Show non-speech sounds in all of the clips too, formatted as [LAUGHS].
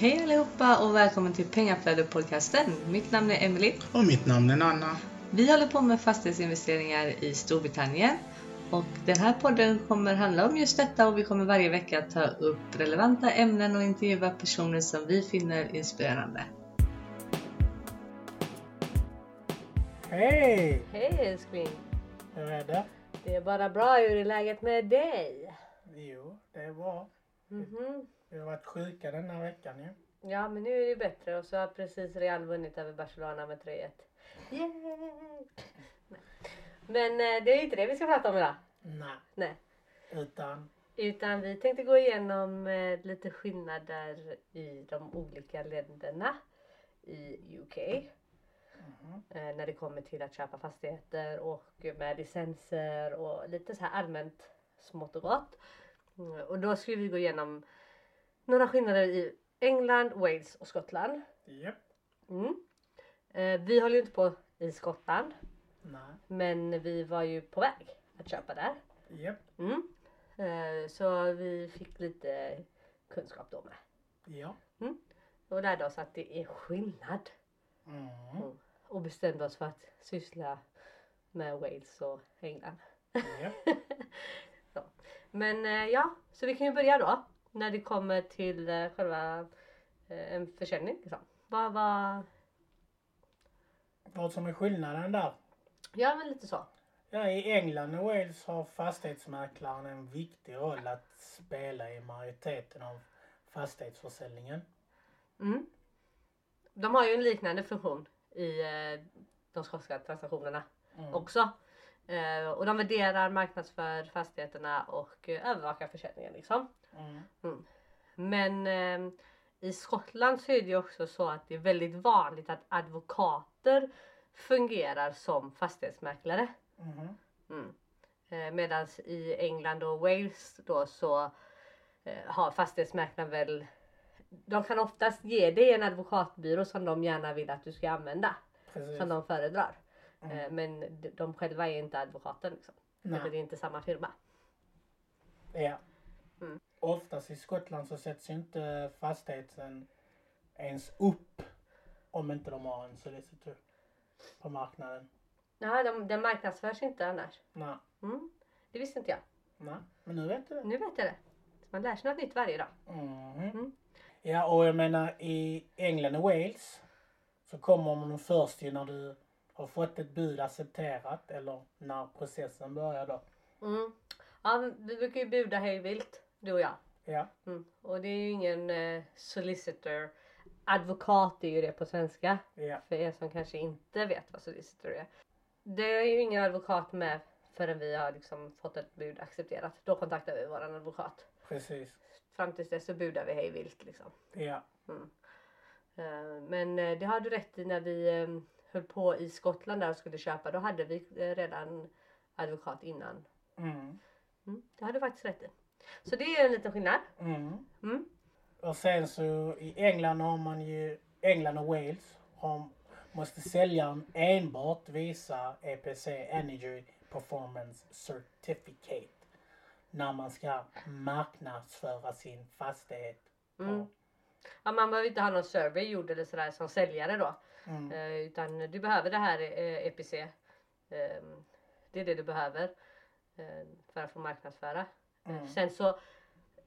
Hej allihopa och välkommen till Pengaflödet-podcasten. Mitt namn är Emily. Och mitt namn är Nanna. Vi håller på med fastighetsinvesteringar i Storbritannien. Och den här podden kommer handla om just detta och vi kommer varje vecka ta upp relevanta ämnen och intervjua personer som vi finner inspirerande. Hej! Hej älskling! Hur är det? Det är bara bra. Hur är läget med dig? Jo, det är bra. Mhm. Vi har varit sjuka den här veckan ju. Ja men nu är det bättre och så har precis Real vunnit över Barcelona med 3-1. Yay! Nej. Men eh, det är inte det vi ska prata om idag. Nej, Nej. utan Utan vi tänkte gå igenom eh, lite skillnader i de olika länderna i UK. mhm, Eh, när det kommer till att köpa fastigheter och med licenser och lite så här allmänt smått och gott. Mm, och då ska vi gå igenom några skillnader i England, Wales och Skottland. japp, Mm. Eh, vi håller ju inte på i Skottland nej, men vi var ju på väg att köpa där. japp, Mm. Eh, så vi fick lite kunskap då med. ja. Och lärde oss att det är skillnad. Mm, Och bestämde oss för att syssla med Wales och England. så. [LAUGHS] Men eh, ja, så vi kan ju börja då. När det kommer till eh, själva eh, en försäljning. Liksom. Vad var... Vad som är skillnaden där? Ja men lite så. Ja, i England och Wales har fastighetsmäklaren en viktig roll att spela i majoriteten av fastighetsförsäljningen. Mm. De har ju en liknande funktion i eh, de skotska transaktionerna Mm. också. Eh, och de värderar, marknadsför fastigheterna och eh, övervakar försäljningen liksom. Mm. Men eh, i Skottland så är det ju också så att det är väldigt vanligt att advokater fungerar som fastighetsmäklare. Mhm, Mm. Eh, Medan i England och Wales då så eh, har fastighetsmäklaren väl de kan oftast ge dig en advokatbyrå som de gärna vill att du ska använda. Precis. Som de föredrar. Mm. Eh, Men de- själva är inte advokaten liksom. Nej. Det är inte samma firma. Ja. Mm. Oftast i Skottland så sätts ju inte fastigheten ens upp om inte de har en solicitor på marknaden. Nej, de, den marknadsförs inte annars. Nej, Mm. Det visste inte jag. nej. Men nu vet du det. Nu vet jag det. Man lär sig något nytt varje dag. Mhm. Mm. Ja, och jag menar i England och Wales så kommer man först ju när du har fått ett bud accepterat eller när processen börjar då. Mm. Ja, vi brukar ju buda hej vilt, du och jag. Ja, Mm. Och det är ju ingen eh, solicitor. Advokat är ju det på svenska. ja, För er som kanske inte vet vad solicitor är. Det är ju ingen advokat med förrän vi har liksom fått ett bud accepterat. Då kontaktar vi våran advokat. precis. Fram tills dess så budar vi hej vilt liksom. Ja, Eh, Men eh, det har du rätt i när vi eh, höll på i Skottland där och skulle köpa. Då hade vi redan advokat innan. mm. Mm, det har du faktiskt rätt i. Så det är en liten skillnad. Mm. Mm. Och sen så i England har man ju, England och Wales har, måste säljaren enbart visa EPC Energy Performance Certificate när man ska marknadsföra sin fastighet. Mm. Ja, man behöver inte ha någon survey gjord eller sådär som säljare då. Mm. Eh, utan du behöver det här eh, EPC. Eh, det är det du behöver eh, för att få marknadsföra. Mm. Sen så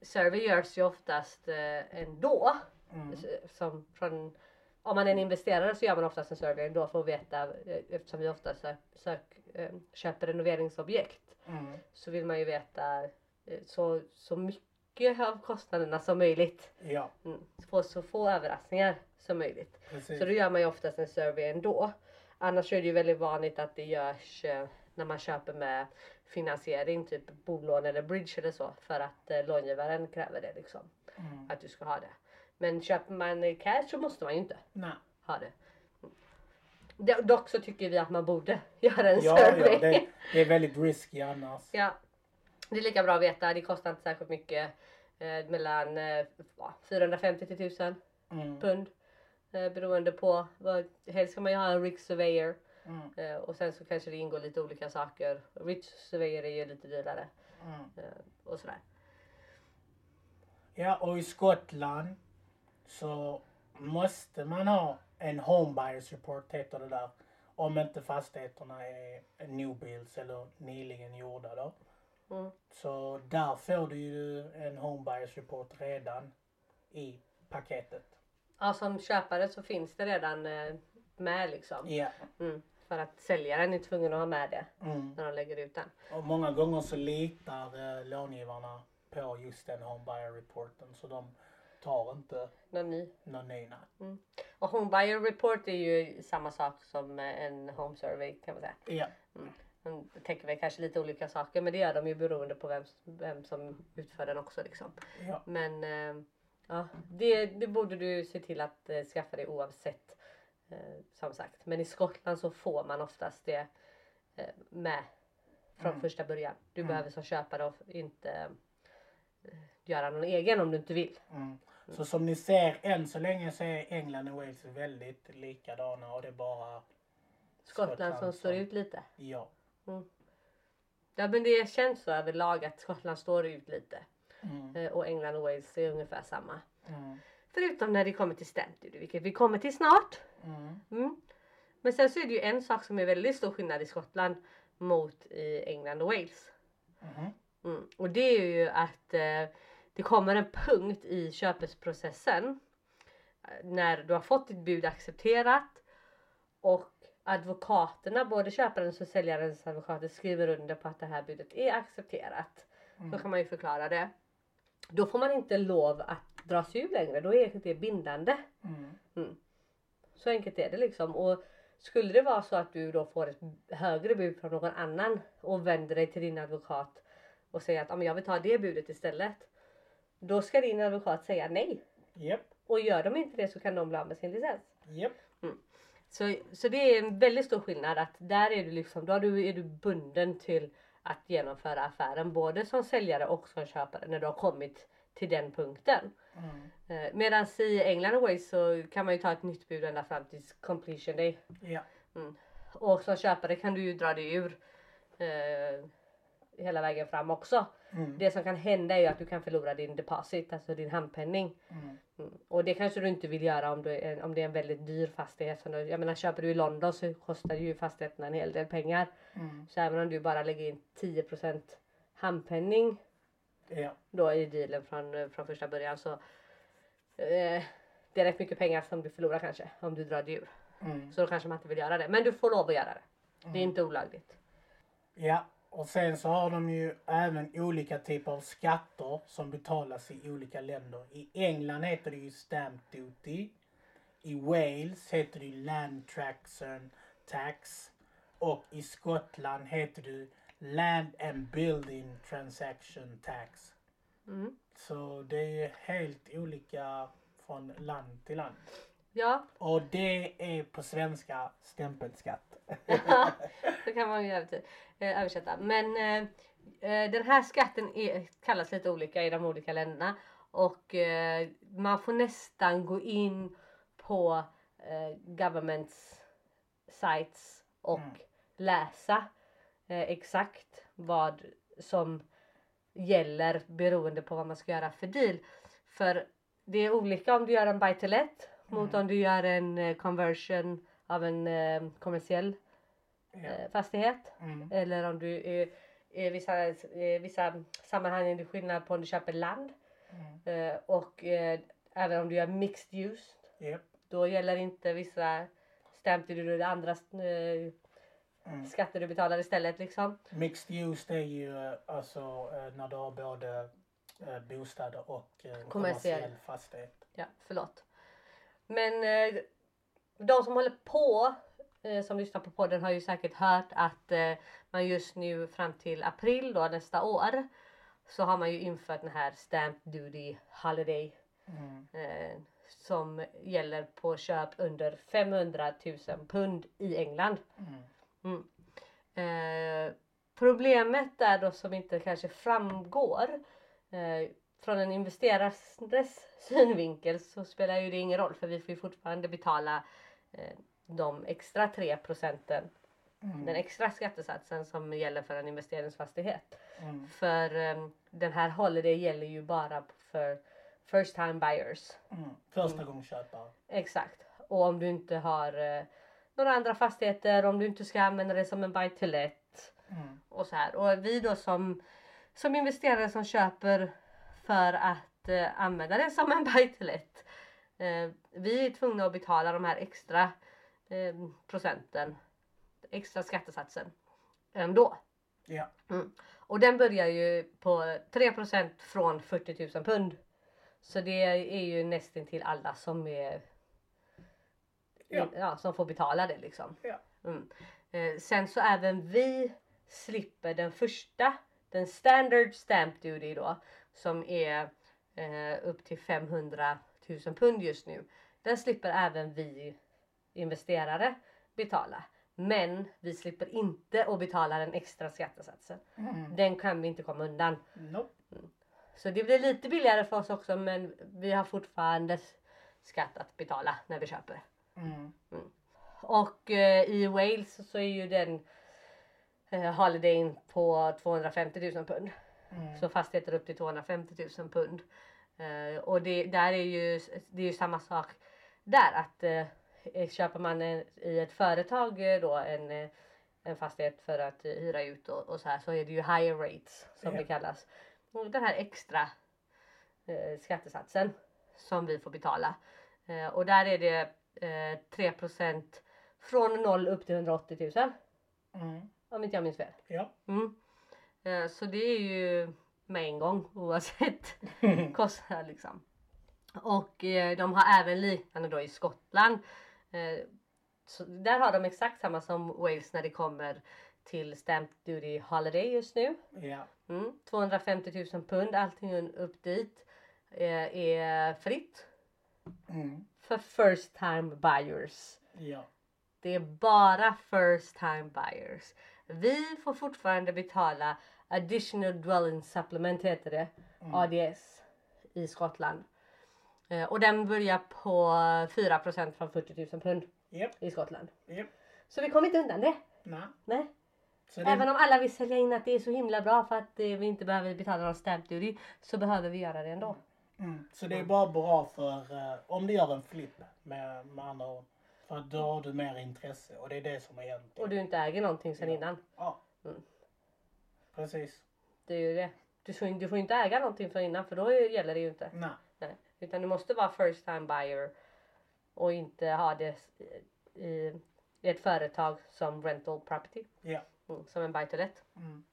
survey görs ju oftast eh, ändå. Mm. Som från, om man är en investerare så gör man oftast en survey ändå för att veta eh, eftersom vi ofta sök, sök, eh, köper renoveringsobjekt Mm. så vill man ju veta eh, så, så mycket av kostnaderna som möjligt. Ja, Mm. Få så få överraskningar som möjligt. precis. Så då gör man ju oftast en survey ändå. Annars är det ju väldigt vanligt att det görs när man köper med finansiering, typ bolån eller bridge eller så. För att eh, långivaren kräver det liksom. Mm. Att du ska ha det. Men köper man eh, cash så måste man ju inte Nej. ha det. Mm. Do- Dock så tycker vi att man borde [LAUGHS] göra en Ja, survey. ja det, det är väldigt risky annars. Ja, det är lika bra att veta. Det kostar inte särskilt mycket. Eh, mellan eh, va, 450 till 1000 Mm. pund. Eh, beroende på. Vad, helst ska man ju ha en rig surveyor. Mm. Eh, och sen så kanske det ingår lite olika saker. Rich surveyor är ju lite dyrare. Mm. Eh, och sådär. Ja, och i Skottland så måste man ha en home buyers report heter det där. Om inte fastigheterna är new builds eller nyligen gjorda då. Mm. Så där får du ju en home buyers report redan i paketet. Ja, som köpare så finns det redan eh, med liksom. Ja. Mm. För att säljaren är tvungen att ha med det Mm. när de lägger ut den. Och många gånger så litar eh, långivarna på just den home buyer reporten så de tar inte Någon ny. någon ny nej. Och home buyer report är ju samma sak som eh, en home survey kan man säga. Ja. De tänker väl kanske lite olika saker men det gör de ju beroende på vem, vem som utför den också liksom. Ja. Men eh, ja, det, det borde du se till att eh, skaffa dig oavsett. Eh, som sagt. Men i Skottland så får man oftast det eh, med från Mm. första början. Du Mm. behöver som köpare inte eh, göra någon egen om du inte vill. Mm. Så som ni ser än så länge så är England och Wales väldigt likadana och det är bara Skottland, som Skottland står som- ut lite. ja. Ja men det känns så överlag att Skottland står ut lite. Mm. Och England och Wales är ungefär samma. Mm. Förutom när det kommer till stamp duty, vilket vi kommer till snart. Mm. Mm. Men sen så är det ju en sak som är väldigt stor skillnad i Skottland mot i England och Wales. Mhm. Mm. Och det är ju att eh, det kommer en punkt i köpesprocessen eh, när du har fått ditt bud accepterat och advokaterna, både köparens och säljarens advokater skriver under på att det här budet är accepterat. Då kan man ju förklara det. Då får man inte lov att dra sig ur längre, då är det bindande. Mm. Så enkelt är det liksom. Och skulle det vara så att du då får ett högre bud från någon annan och vänder dig till din advokat och säger att "Ja, men jag vill ta det budet istället. Då ska din advokat säga nej. Japp. Och gör de inte det så kan de bli av med sin licens. Japp. Så, så det är en väldigt stor skillnad att där är du liksom, då är du, är du bunden till att genomföra affären både som säljare och som köpare när du har kommit till den punkten. Mm. Eh, Medan i England och Wales så kan man ju ta ett nytt bud ända fram till completion day. Ja. Och som köpare kan du ju dra dig ur eh, hela vägen fram också. Mm. Det som kan hända är ju att du kan förlora din deposit, alltså din handpenning. Mm. Mm. Och det kanske du inte vill göra om, du är, om det är en väldigt dyr fastighet. Som du, jag menar köper du i London så kostar ju fastigheterna en hel del pengar. Mm. Så även om du bara lägger in 10% handpenning Ja. då i dealen från, eh, från första början så eh, det är rätt mycket pengar som du förlorar kanske om du drar dig ur. Mm. Så då kanske man inte vill göra det. Men du får lov att göra det. Det är inte olagligt. Ja, och sen så har de ju även olika typer av skatter som betalas i olika länder. I England heter det ju stamp duty. I Wales heter det land transaction tax. Och i Skottland heter det land and building transaction tax. Mm. Så det är helt olika från land till land. Ja, Och det är på svenska stämpelskatt. [LAUGHS] det kan man ju eh, översätta. Men eh, eh, den här skatten är, kallas lite olika i de olika länderna. Och eh, man får nästan gå in på eh, governments sites och Mm. läsa eh, exakt vad som gäller beroende på vad man ska göra för deal. För det är olika om du gör en buy to let mot om du gör en eh, conversion av en eh, kommersiell eh, fastighet. Mm. Eller om du i vissa, i vissa sammanhang är det skillnad på om du köper land. Mm. Eh, och eh, även om du gör mixed use. Japp. Då gäller inte vissa stamp duty och andra eh, Mm. skatter du betalar istället liksom. Mixed use det är ju eh, alltså eh, när du har både eh, bostäder och eh, kommersiell fastighet. Ja, förlåt. Men de som håller på som lyssnar på podden har ju säkert hört att man just nu fram till april då nästa år så har man ju infört den här Stamp Duty Holiday Mm. eh, som gäller på köp under 500 000 pund i England. Mm. Eh, problemet där då som inte kanske framgår eh, från en investerares synvinkel så spelar ju det ingen roll för vi får ju fortfarande betala eh, de extra 3 procenten, Mm. den extra skattesatsen som gäller för en investeringsfastighet. Mm. För eh, den här holiday gäller ju bara för first time buyers. Mm. Första gångs köpare. Exakt. Och om du inte har eh, några andra fastigheter, om du inte ska använda det som en buy to let Mm. och så här. Och vi då som, som investerare som köper för att eh, använda det som en [LAUGHS] buy to let. Eh, vi är tvungna att betala de här extra eh, procenten, extra skattesatsen ändå. Ja. Och den börjar ju på 3% från 40 000 pund. Så det är ju nästan till alla som är Ja. ja, som får betala det liksom. Ja. Mm. Eh, sen så även vi slipper den första, den standard stamp duty då som är eh, upp till 500 000 pund just nu. Den slipper även vi investerare betala. Men vi slipper inte att betala den extra skattesatsen. Mm. Den kan vi inte komma undan. Nope. Så det blir lite billigare för oss också men vi har fortfarande skatt att betala när vi köper. Mm. Och eh, i Wales så är ju den eh, holidayn på 250 000 pund. Mm. Så fastigheter upp till 250 000 pund. Eh, och det, där är ju, det är ju samma sak där att eh, köper man en, i ett företag eh, då en, eh, en fastighet för att eh, hyra ut och, och så här så är det ju higher rates som Ja. det kallas. Och den här extra eh, skattesatsen som vi får betala. Eh, och där är det eh, 3% från 0 upp till 180 000 Mm. om inte jag minns fel. Ja. Mm. Eh, Så det är ju med en gång oavsett [LAUGHS] kostnad liksom. Och eh, de har även liknande då i Skottland. Så där har de exakt samma som Wales när det kommer till Stamp Duty Holiday just nu. Ja. Mm. 250 000 pund, allting upp dit är fritt Mm. för first time buyers. Ja. Det är bara first time buyers. Vi får fortfarande betala additional dwelling supplement heter det. ADS i Skottland. Eh, och den börjar på 4% från 40 000 pund Japp. i Skottland. Japp. Så vi kommer inte undan det. Nej. Nej. Det, Även om alla vill sälja in att det är så himla bra för att eh, vi inte behöver betala någon stamp duty så behöver vi göra det ändå. Mm. så det är bara bra för eh, om du gör en flip med, med andra ord. För då har du mer intresse och det är det som är egentligen. Och du inte äger någonting sen Ja. innan. Ja. Mm. Precis. Det är ju det. Du får, du får inte äga någonting från innan för då gäller det ju inte. Nej. Nej, utan du måste vara first time buyer och inte ha det i, i ett företag som rental property. Ja. Mm, som en buy to let. Mm.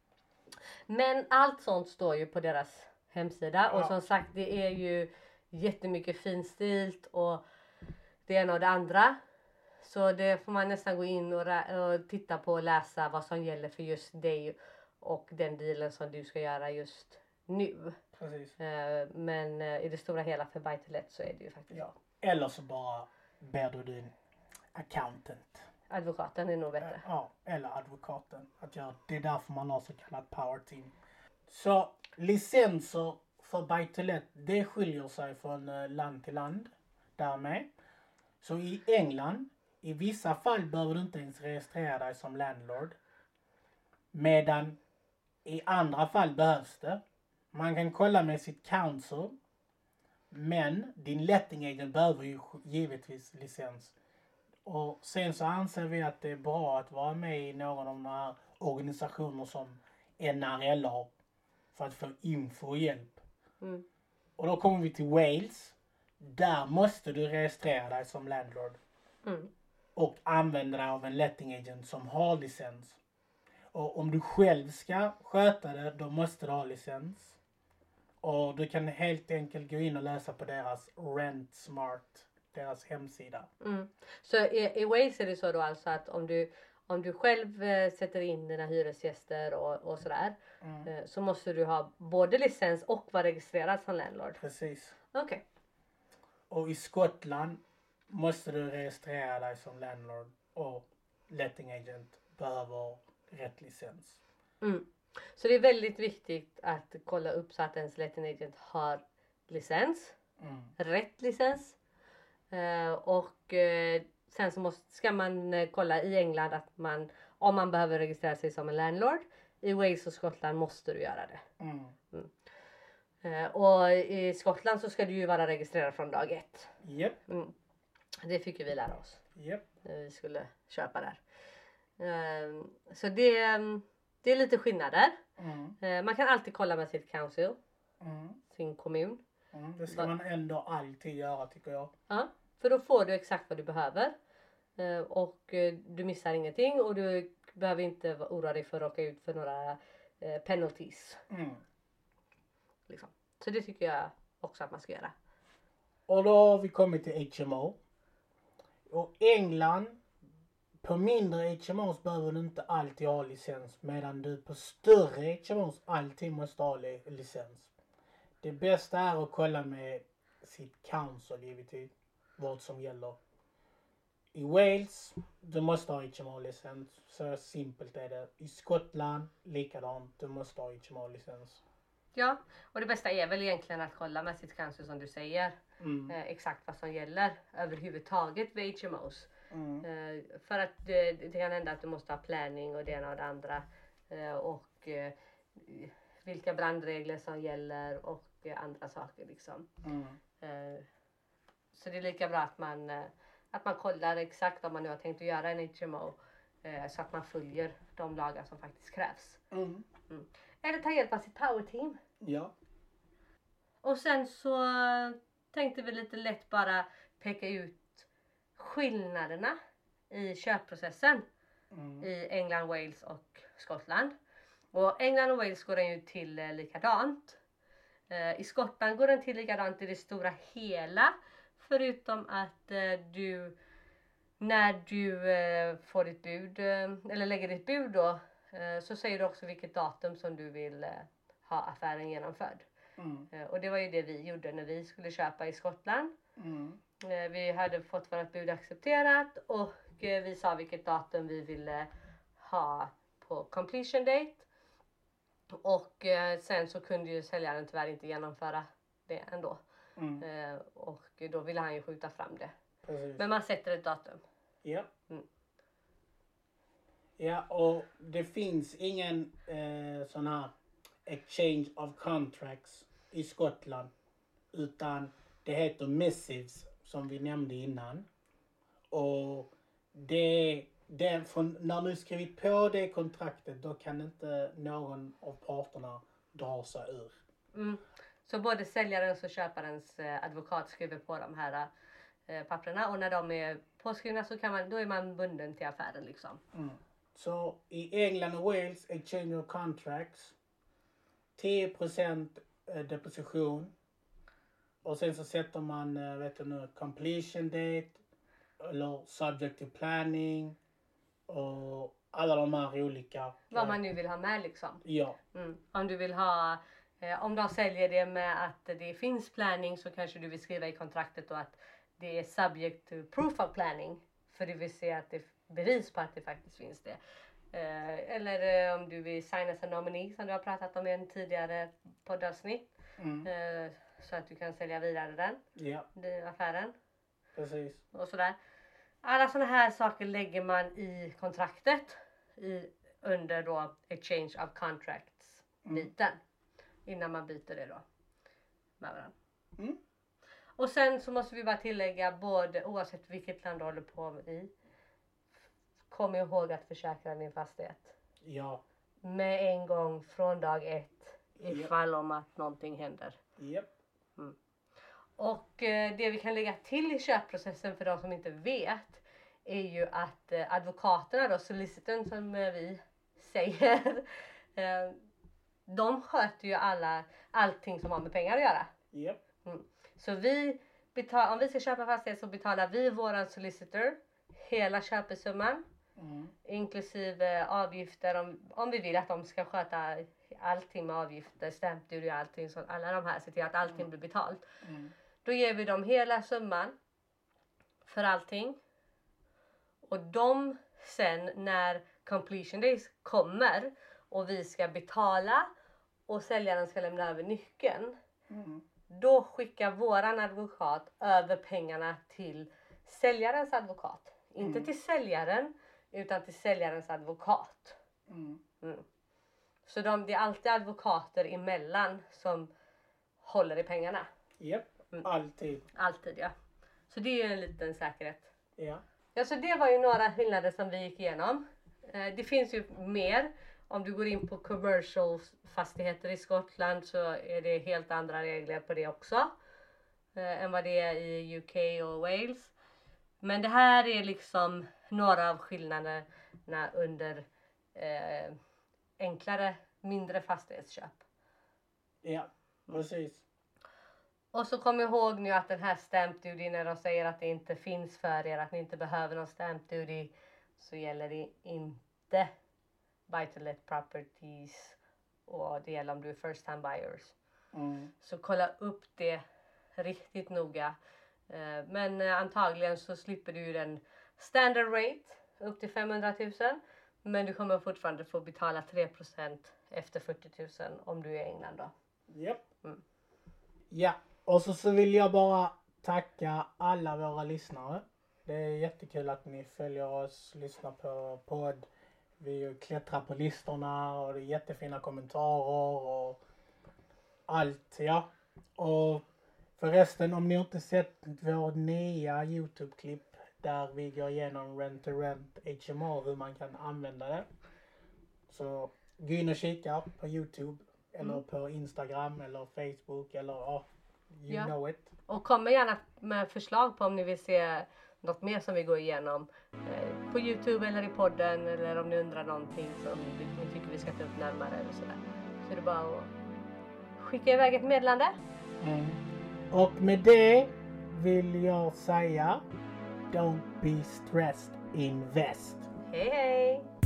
Men allt sånt står ju på deras hemsida och Ja. som sagt det är ju jättemycket finstilt och det ena och det andra. Så det får man nästan gå in och, och titta på och läsa vad som gäller för just dig och den dealen som du ska göra just nu. Precis. Eh, Men eh, i det stora hela för buy to let så är det ju faktiskt Ja. Eller så bara ber du din accountant. advokaten är nog bättre. Ja, eller advokaten. Att göra. Det är därför man har så kallat power team. Så licenser för buy to let, det skiljer sig från eh, land till land. Därmed. Så i England, i vissa fall behöver du inte ens registrera dig som landlord. Medan i andra fall behövs det. Man kan kolla med sitt council. Men din letting agent behöver ju givetvis licens. Och sen så anser vi att det är bra att vara med i någon av de här organisationer som NRL har. För att få info och hjälp. Mm. Och då kommer vi till Wales. Där måste du registrera dig som landlord. Mm. Och använda dig av en letting agent som har licens. Och om du själv ska sköta det, då måste du ha licens. Och du kan helt enkelt gå in och läsa på deras Rent Smart, deras hemsida. Mm. Så i, i Wales är det så då alltså att om du, om du själv eh, sätter in dina hyresgäster och, och sådär Mm. eh, så måste du ha både licens och vara registrerad som landlord. Precis. Okej. Och i Skottland måste du registrera dig som landlord och letting agent behöver rätt licens. Mm. Så det är väldigt viktigt att kolla upp så att ens letting agent har licens, Mm. rätt licens. Eh, och eh, sen så måste, ska man eh, kolla i England att man, om man behöver registrera sig som en landlord. I Wales och Skottland måste du göra det. Mm. Eh, och i Skottland så ska du ju vara registrerad från dag ett. Japp, Mm. Det fick ju vi lära oss japp. när vi skulle köpa där. Eh, så det, det är lite skillnader. Mm, Eh, man kan alltid kolla med sitt council, mm, sin kommun. mm. Det ska man ändå alltid göra tycker jag. Ja, för då får du exakt vad du behöver. Eh, och eh, du missar ingenting och du behöver inte oroa dig för att råka ut för några eh, penalties. Mm. Liksom. Så det tycker jag också att man ska göra. Och då har vi kommit till HMO. Och England, på mindre HMOs behöver du inte alltid ha licens medan du på större HMOs alltid måste ha li- licens. Det bästa är att kolla med sitt council givetvis vad som gäller. I Wales, du måste ha HMO-licens. Så simpelt är det. I Skottland, likadant. Du måste ha HMO-licens. Ja, och det bästa är väl egentligen att kolla med sitt cancer som du säger. Mm. Eh, exakt vad som gäller överhuvudtaget vid HMOs. Mm. Eh, för att det, det kan hända att du måste ha planning och det ena och det andra. Eh, och eh, vilka brandregler som gäller och eh, andra saker liksom. Mm. Så det är lika bra att man, eh, att man kollar exakt om man nu har tänkt att göra en HMO. eh, Så att man följer de lagar som faktiskt krävs. Mm. Eller ta hjälp av sitt power team. Ja. Och sen så tänkte vi lite lätt bara peka ut skillnaderna i köpprocessen Mm. i England, Wales och Skottland. Och England och Wales går den ju till eh, likadant. I Skottland går den till likadant i det stora hela. Förutom att eh, du när du eh, får ditt bud eh, eller lägger ditt bud då eh, så säger du också vilket datum som du vill eh, ha affären genomförd. Mm. Eh, och det var ju det vi gjorde när vi skulle köpa i Skottland. Mm. Vi hade fått vårt bud accepterat och vi sa vilket datum vi ville ha på completion date. Och sen så kunde ju säljaren tyvärr inte genomföra det ändå. Mm. Eh, Och då ville han ju skjuta fram det. Precis. Men man sätter ett datum. Ja. Mm. Ja, och det finns ingen eh, sån här exchange of contracts i Skottland. Utan det heter missives som vi nämnde innan. Och det, det från, när du skrivit på det kontraktet då kan inte någon av parterna dra sig ur. Mm. Så både säljarens och köparens eh, advokat skriver på de här eh, papperna och när de är påskrivna så kan man, då är man bunden till affären liksom. Mm. Så i England och Wales, exchange of contracts. 10 eh, deposition. Och sen så sätter man, vet du nu, completion date. Eller subject to planning. Och alla de här olika. Vad man nu vill ha med liksom. Ja. Mm. Om du vill ha, om de säljer det med att det finns planning så kanske du vill skriva i kontraktet då att det är subject to proof of planning. För du vill se att det är bevis på att det faktiskt finns det. Eh, eller eh, om du vill signa som nominee som du har pratat om i en tidigare poddavsnitt. Mm. Eh, så att du kan sälja vidare den, Ja, affären precis. och sådär. Alla sådana här saker lägger man i kontraktet i, under då exchange of contracts biten. Innan man byter det då med varandra. Mm. Och sen så måste vi bara tillägga både oavsett vilket land du håller på i. Kom ihåg att försäkra din fastighet. Ja. Med en gång från dag ett ifall om att någonting händer. Japp. Och eh, det vi kan lägga till i köpprocessen för de som inte vet är ju att eh, advokaterna då, solicitern som eh, vi säger, [LAUGHS] de sköter ju alla, allting som har med pengar att göra. Japp. Så vi betal, om vi ska köpa fastighet så betalar vi våran solicitor hela köpesumman Mm. inklusive avgifter om, om vi vill att de ska sköta allting med avgifter, stamp duty och allting, så alla de här, se till att allting blir betalt. Mm. Då ger vi dem hela summan för allting. Och de sen när completion days kommer och vi ska betala och säljaren ska lämna över nyckeln. Mm. Då skickar våran advokat över pengarna till säljarens advokat. Inte Mm. till säljaren utan till säljarens advokat. Mm. Så de, det är alltid advokater emellan som håller i pengarna. Japp. Mm. Alltid. Alltid ja. Så det är ju en liten säkerhet. Ja. Ja, så det var ju några skillnader som vi gick igenom. Eh, Det finns ju mer. Om du går in på commercial fastigheter i Skottland så är det helt andra regler på det också. eh, Än vad det är i UK och Wales. Men det här är liksom några av skillnaderna under eh, enklare, mindre fastighetsköp. Ja. Precis. Och så kom ihåg nu att den här stamp duty när de säger att det inte finns för er, att ni inte behöver någon stamp duty, så gäller det inte buy to let properties och det gäller om du är first time buyers. Mm. Så kolla upp det riktigt noga. Eh, Men eh, antagligen så slipper du den standard rate upp till 500 000. Men du kommer fortfarande få betala 3% efter 40 000 om du är i England då. Japp. Mm. Ja, och så, så vill jag bara tacka alla våra lyssnare. Det är jättekul att ni följer oss, lyssnar på podd. Vi klättrar på listorna och det är jättefina kommentarer och allt, ja. Och förresten, om ni inte sett vår nya Youtube-klipp där vi går igenom rent to rent HMO, hur man kan använda det. Så gå in och kika på Youtube eller Mm. på Instagram eller Facebook eller ja, you Ja. know it. Och kom gärna med förslag på om ni vill se något mer som vi går igenom eh, på Youtube eller i podden eller om ni undrar någonting som ni tycker vi ska ta upp närmare eller sådär. Så är det bara att skicka iväg ett meddelande. Mm. Och med det vill jag säga Don't be stressed, invest. Hej hej!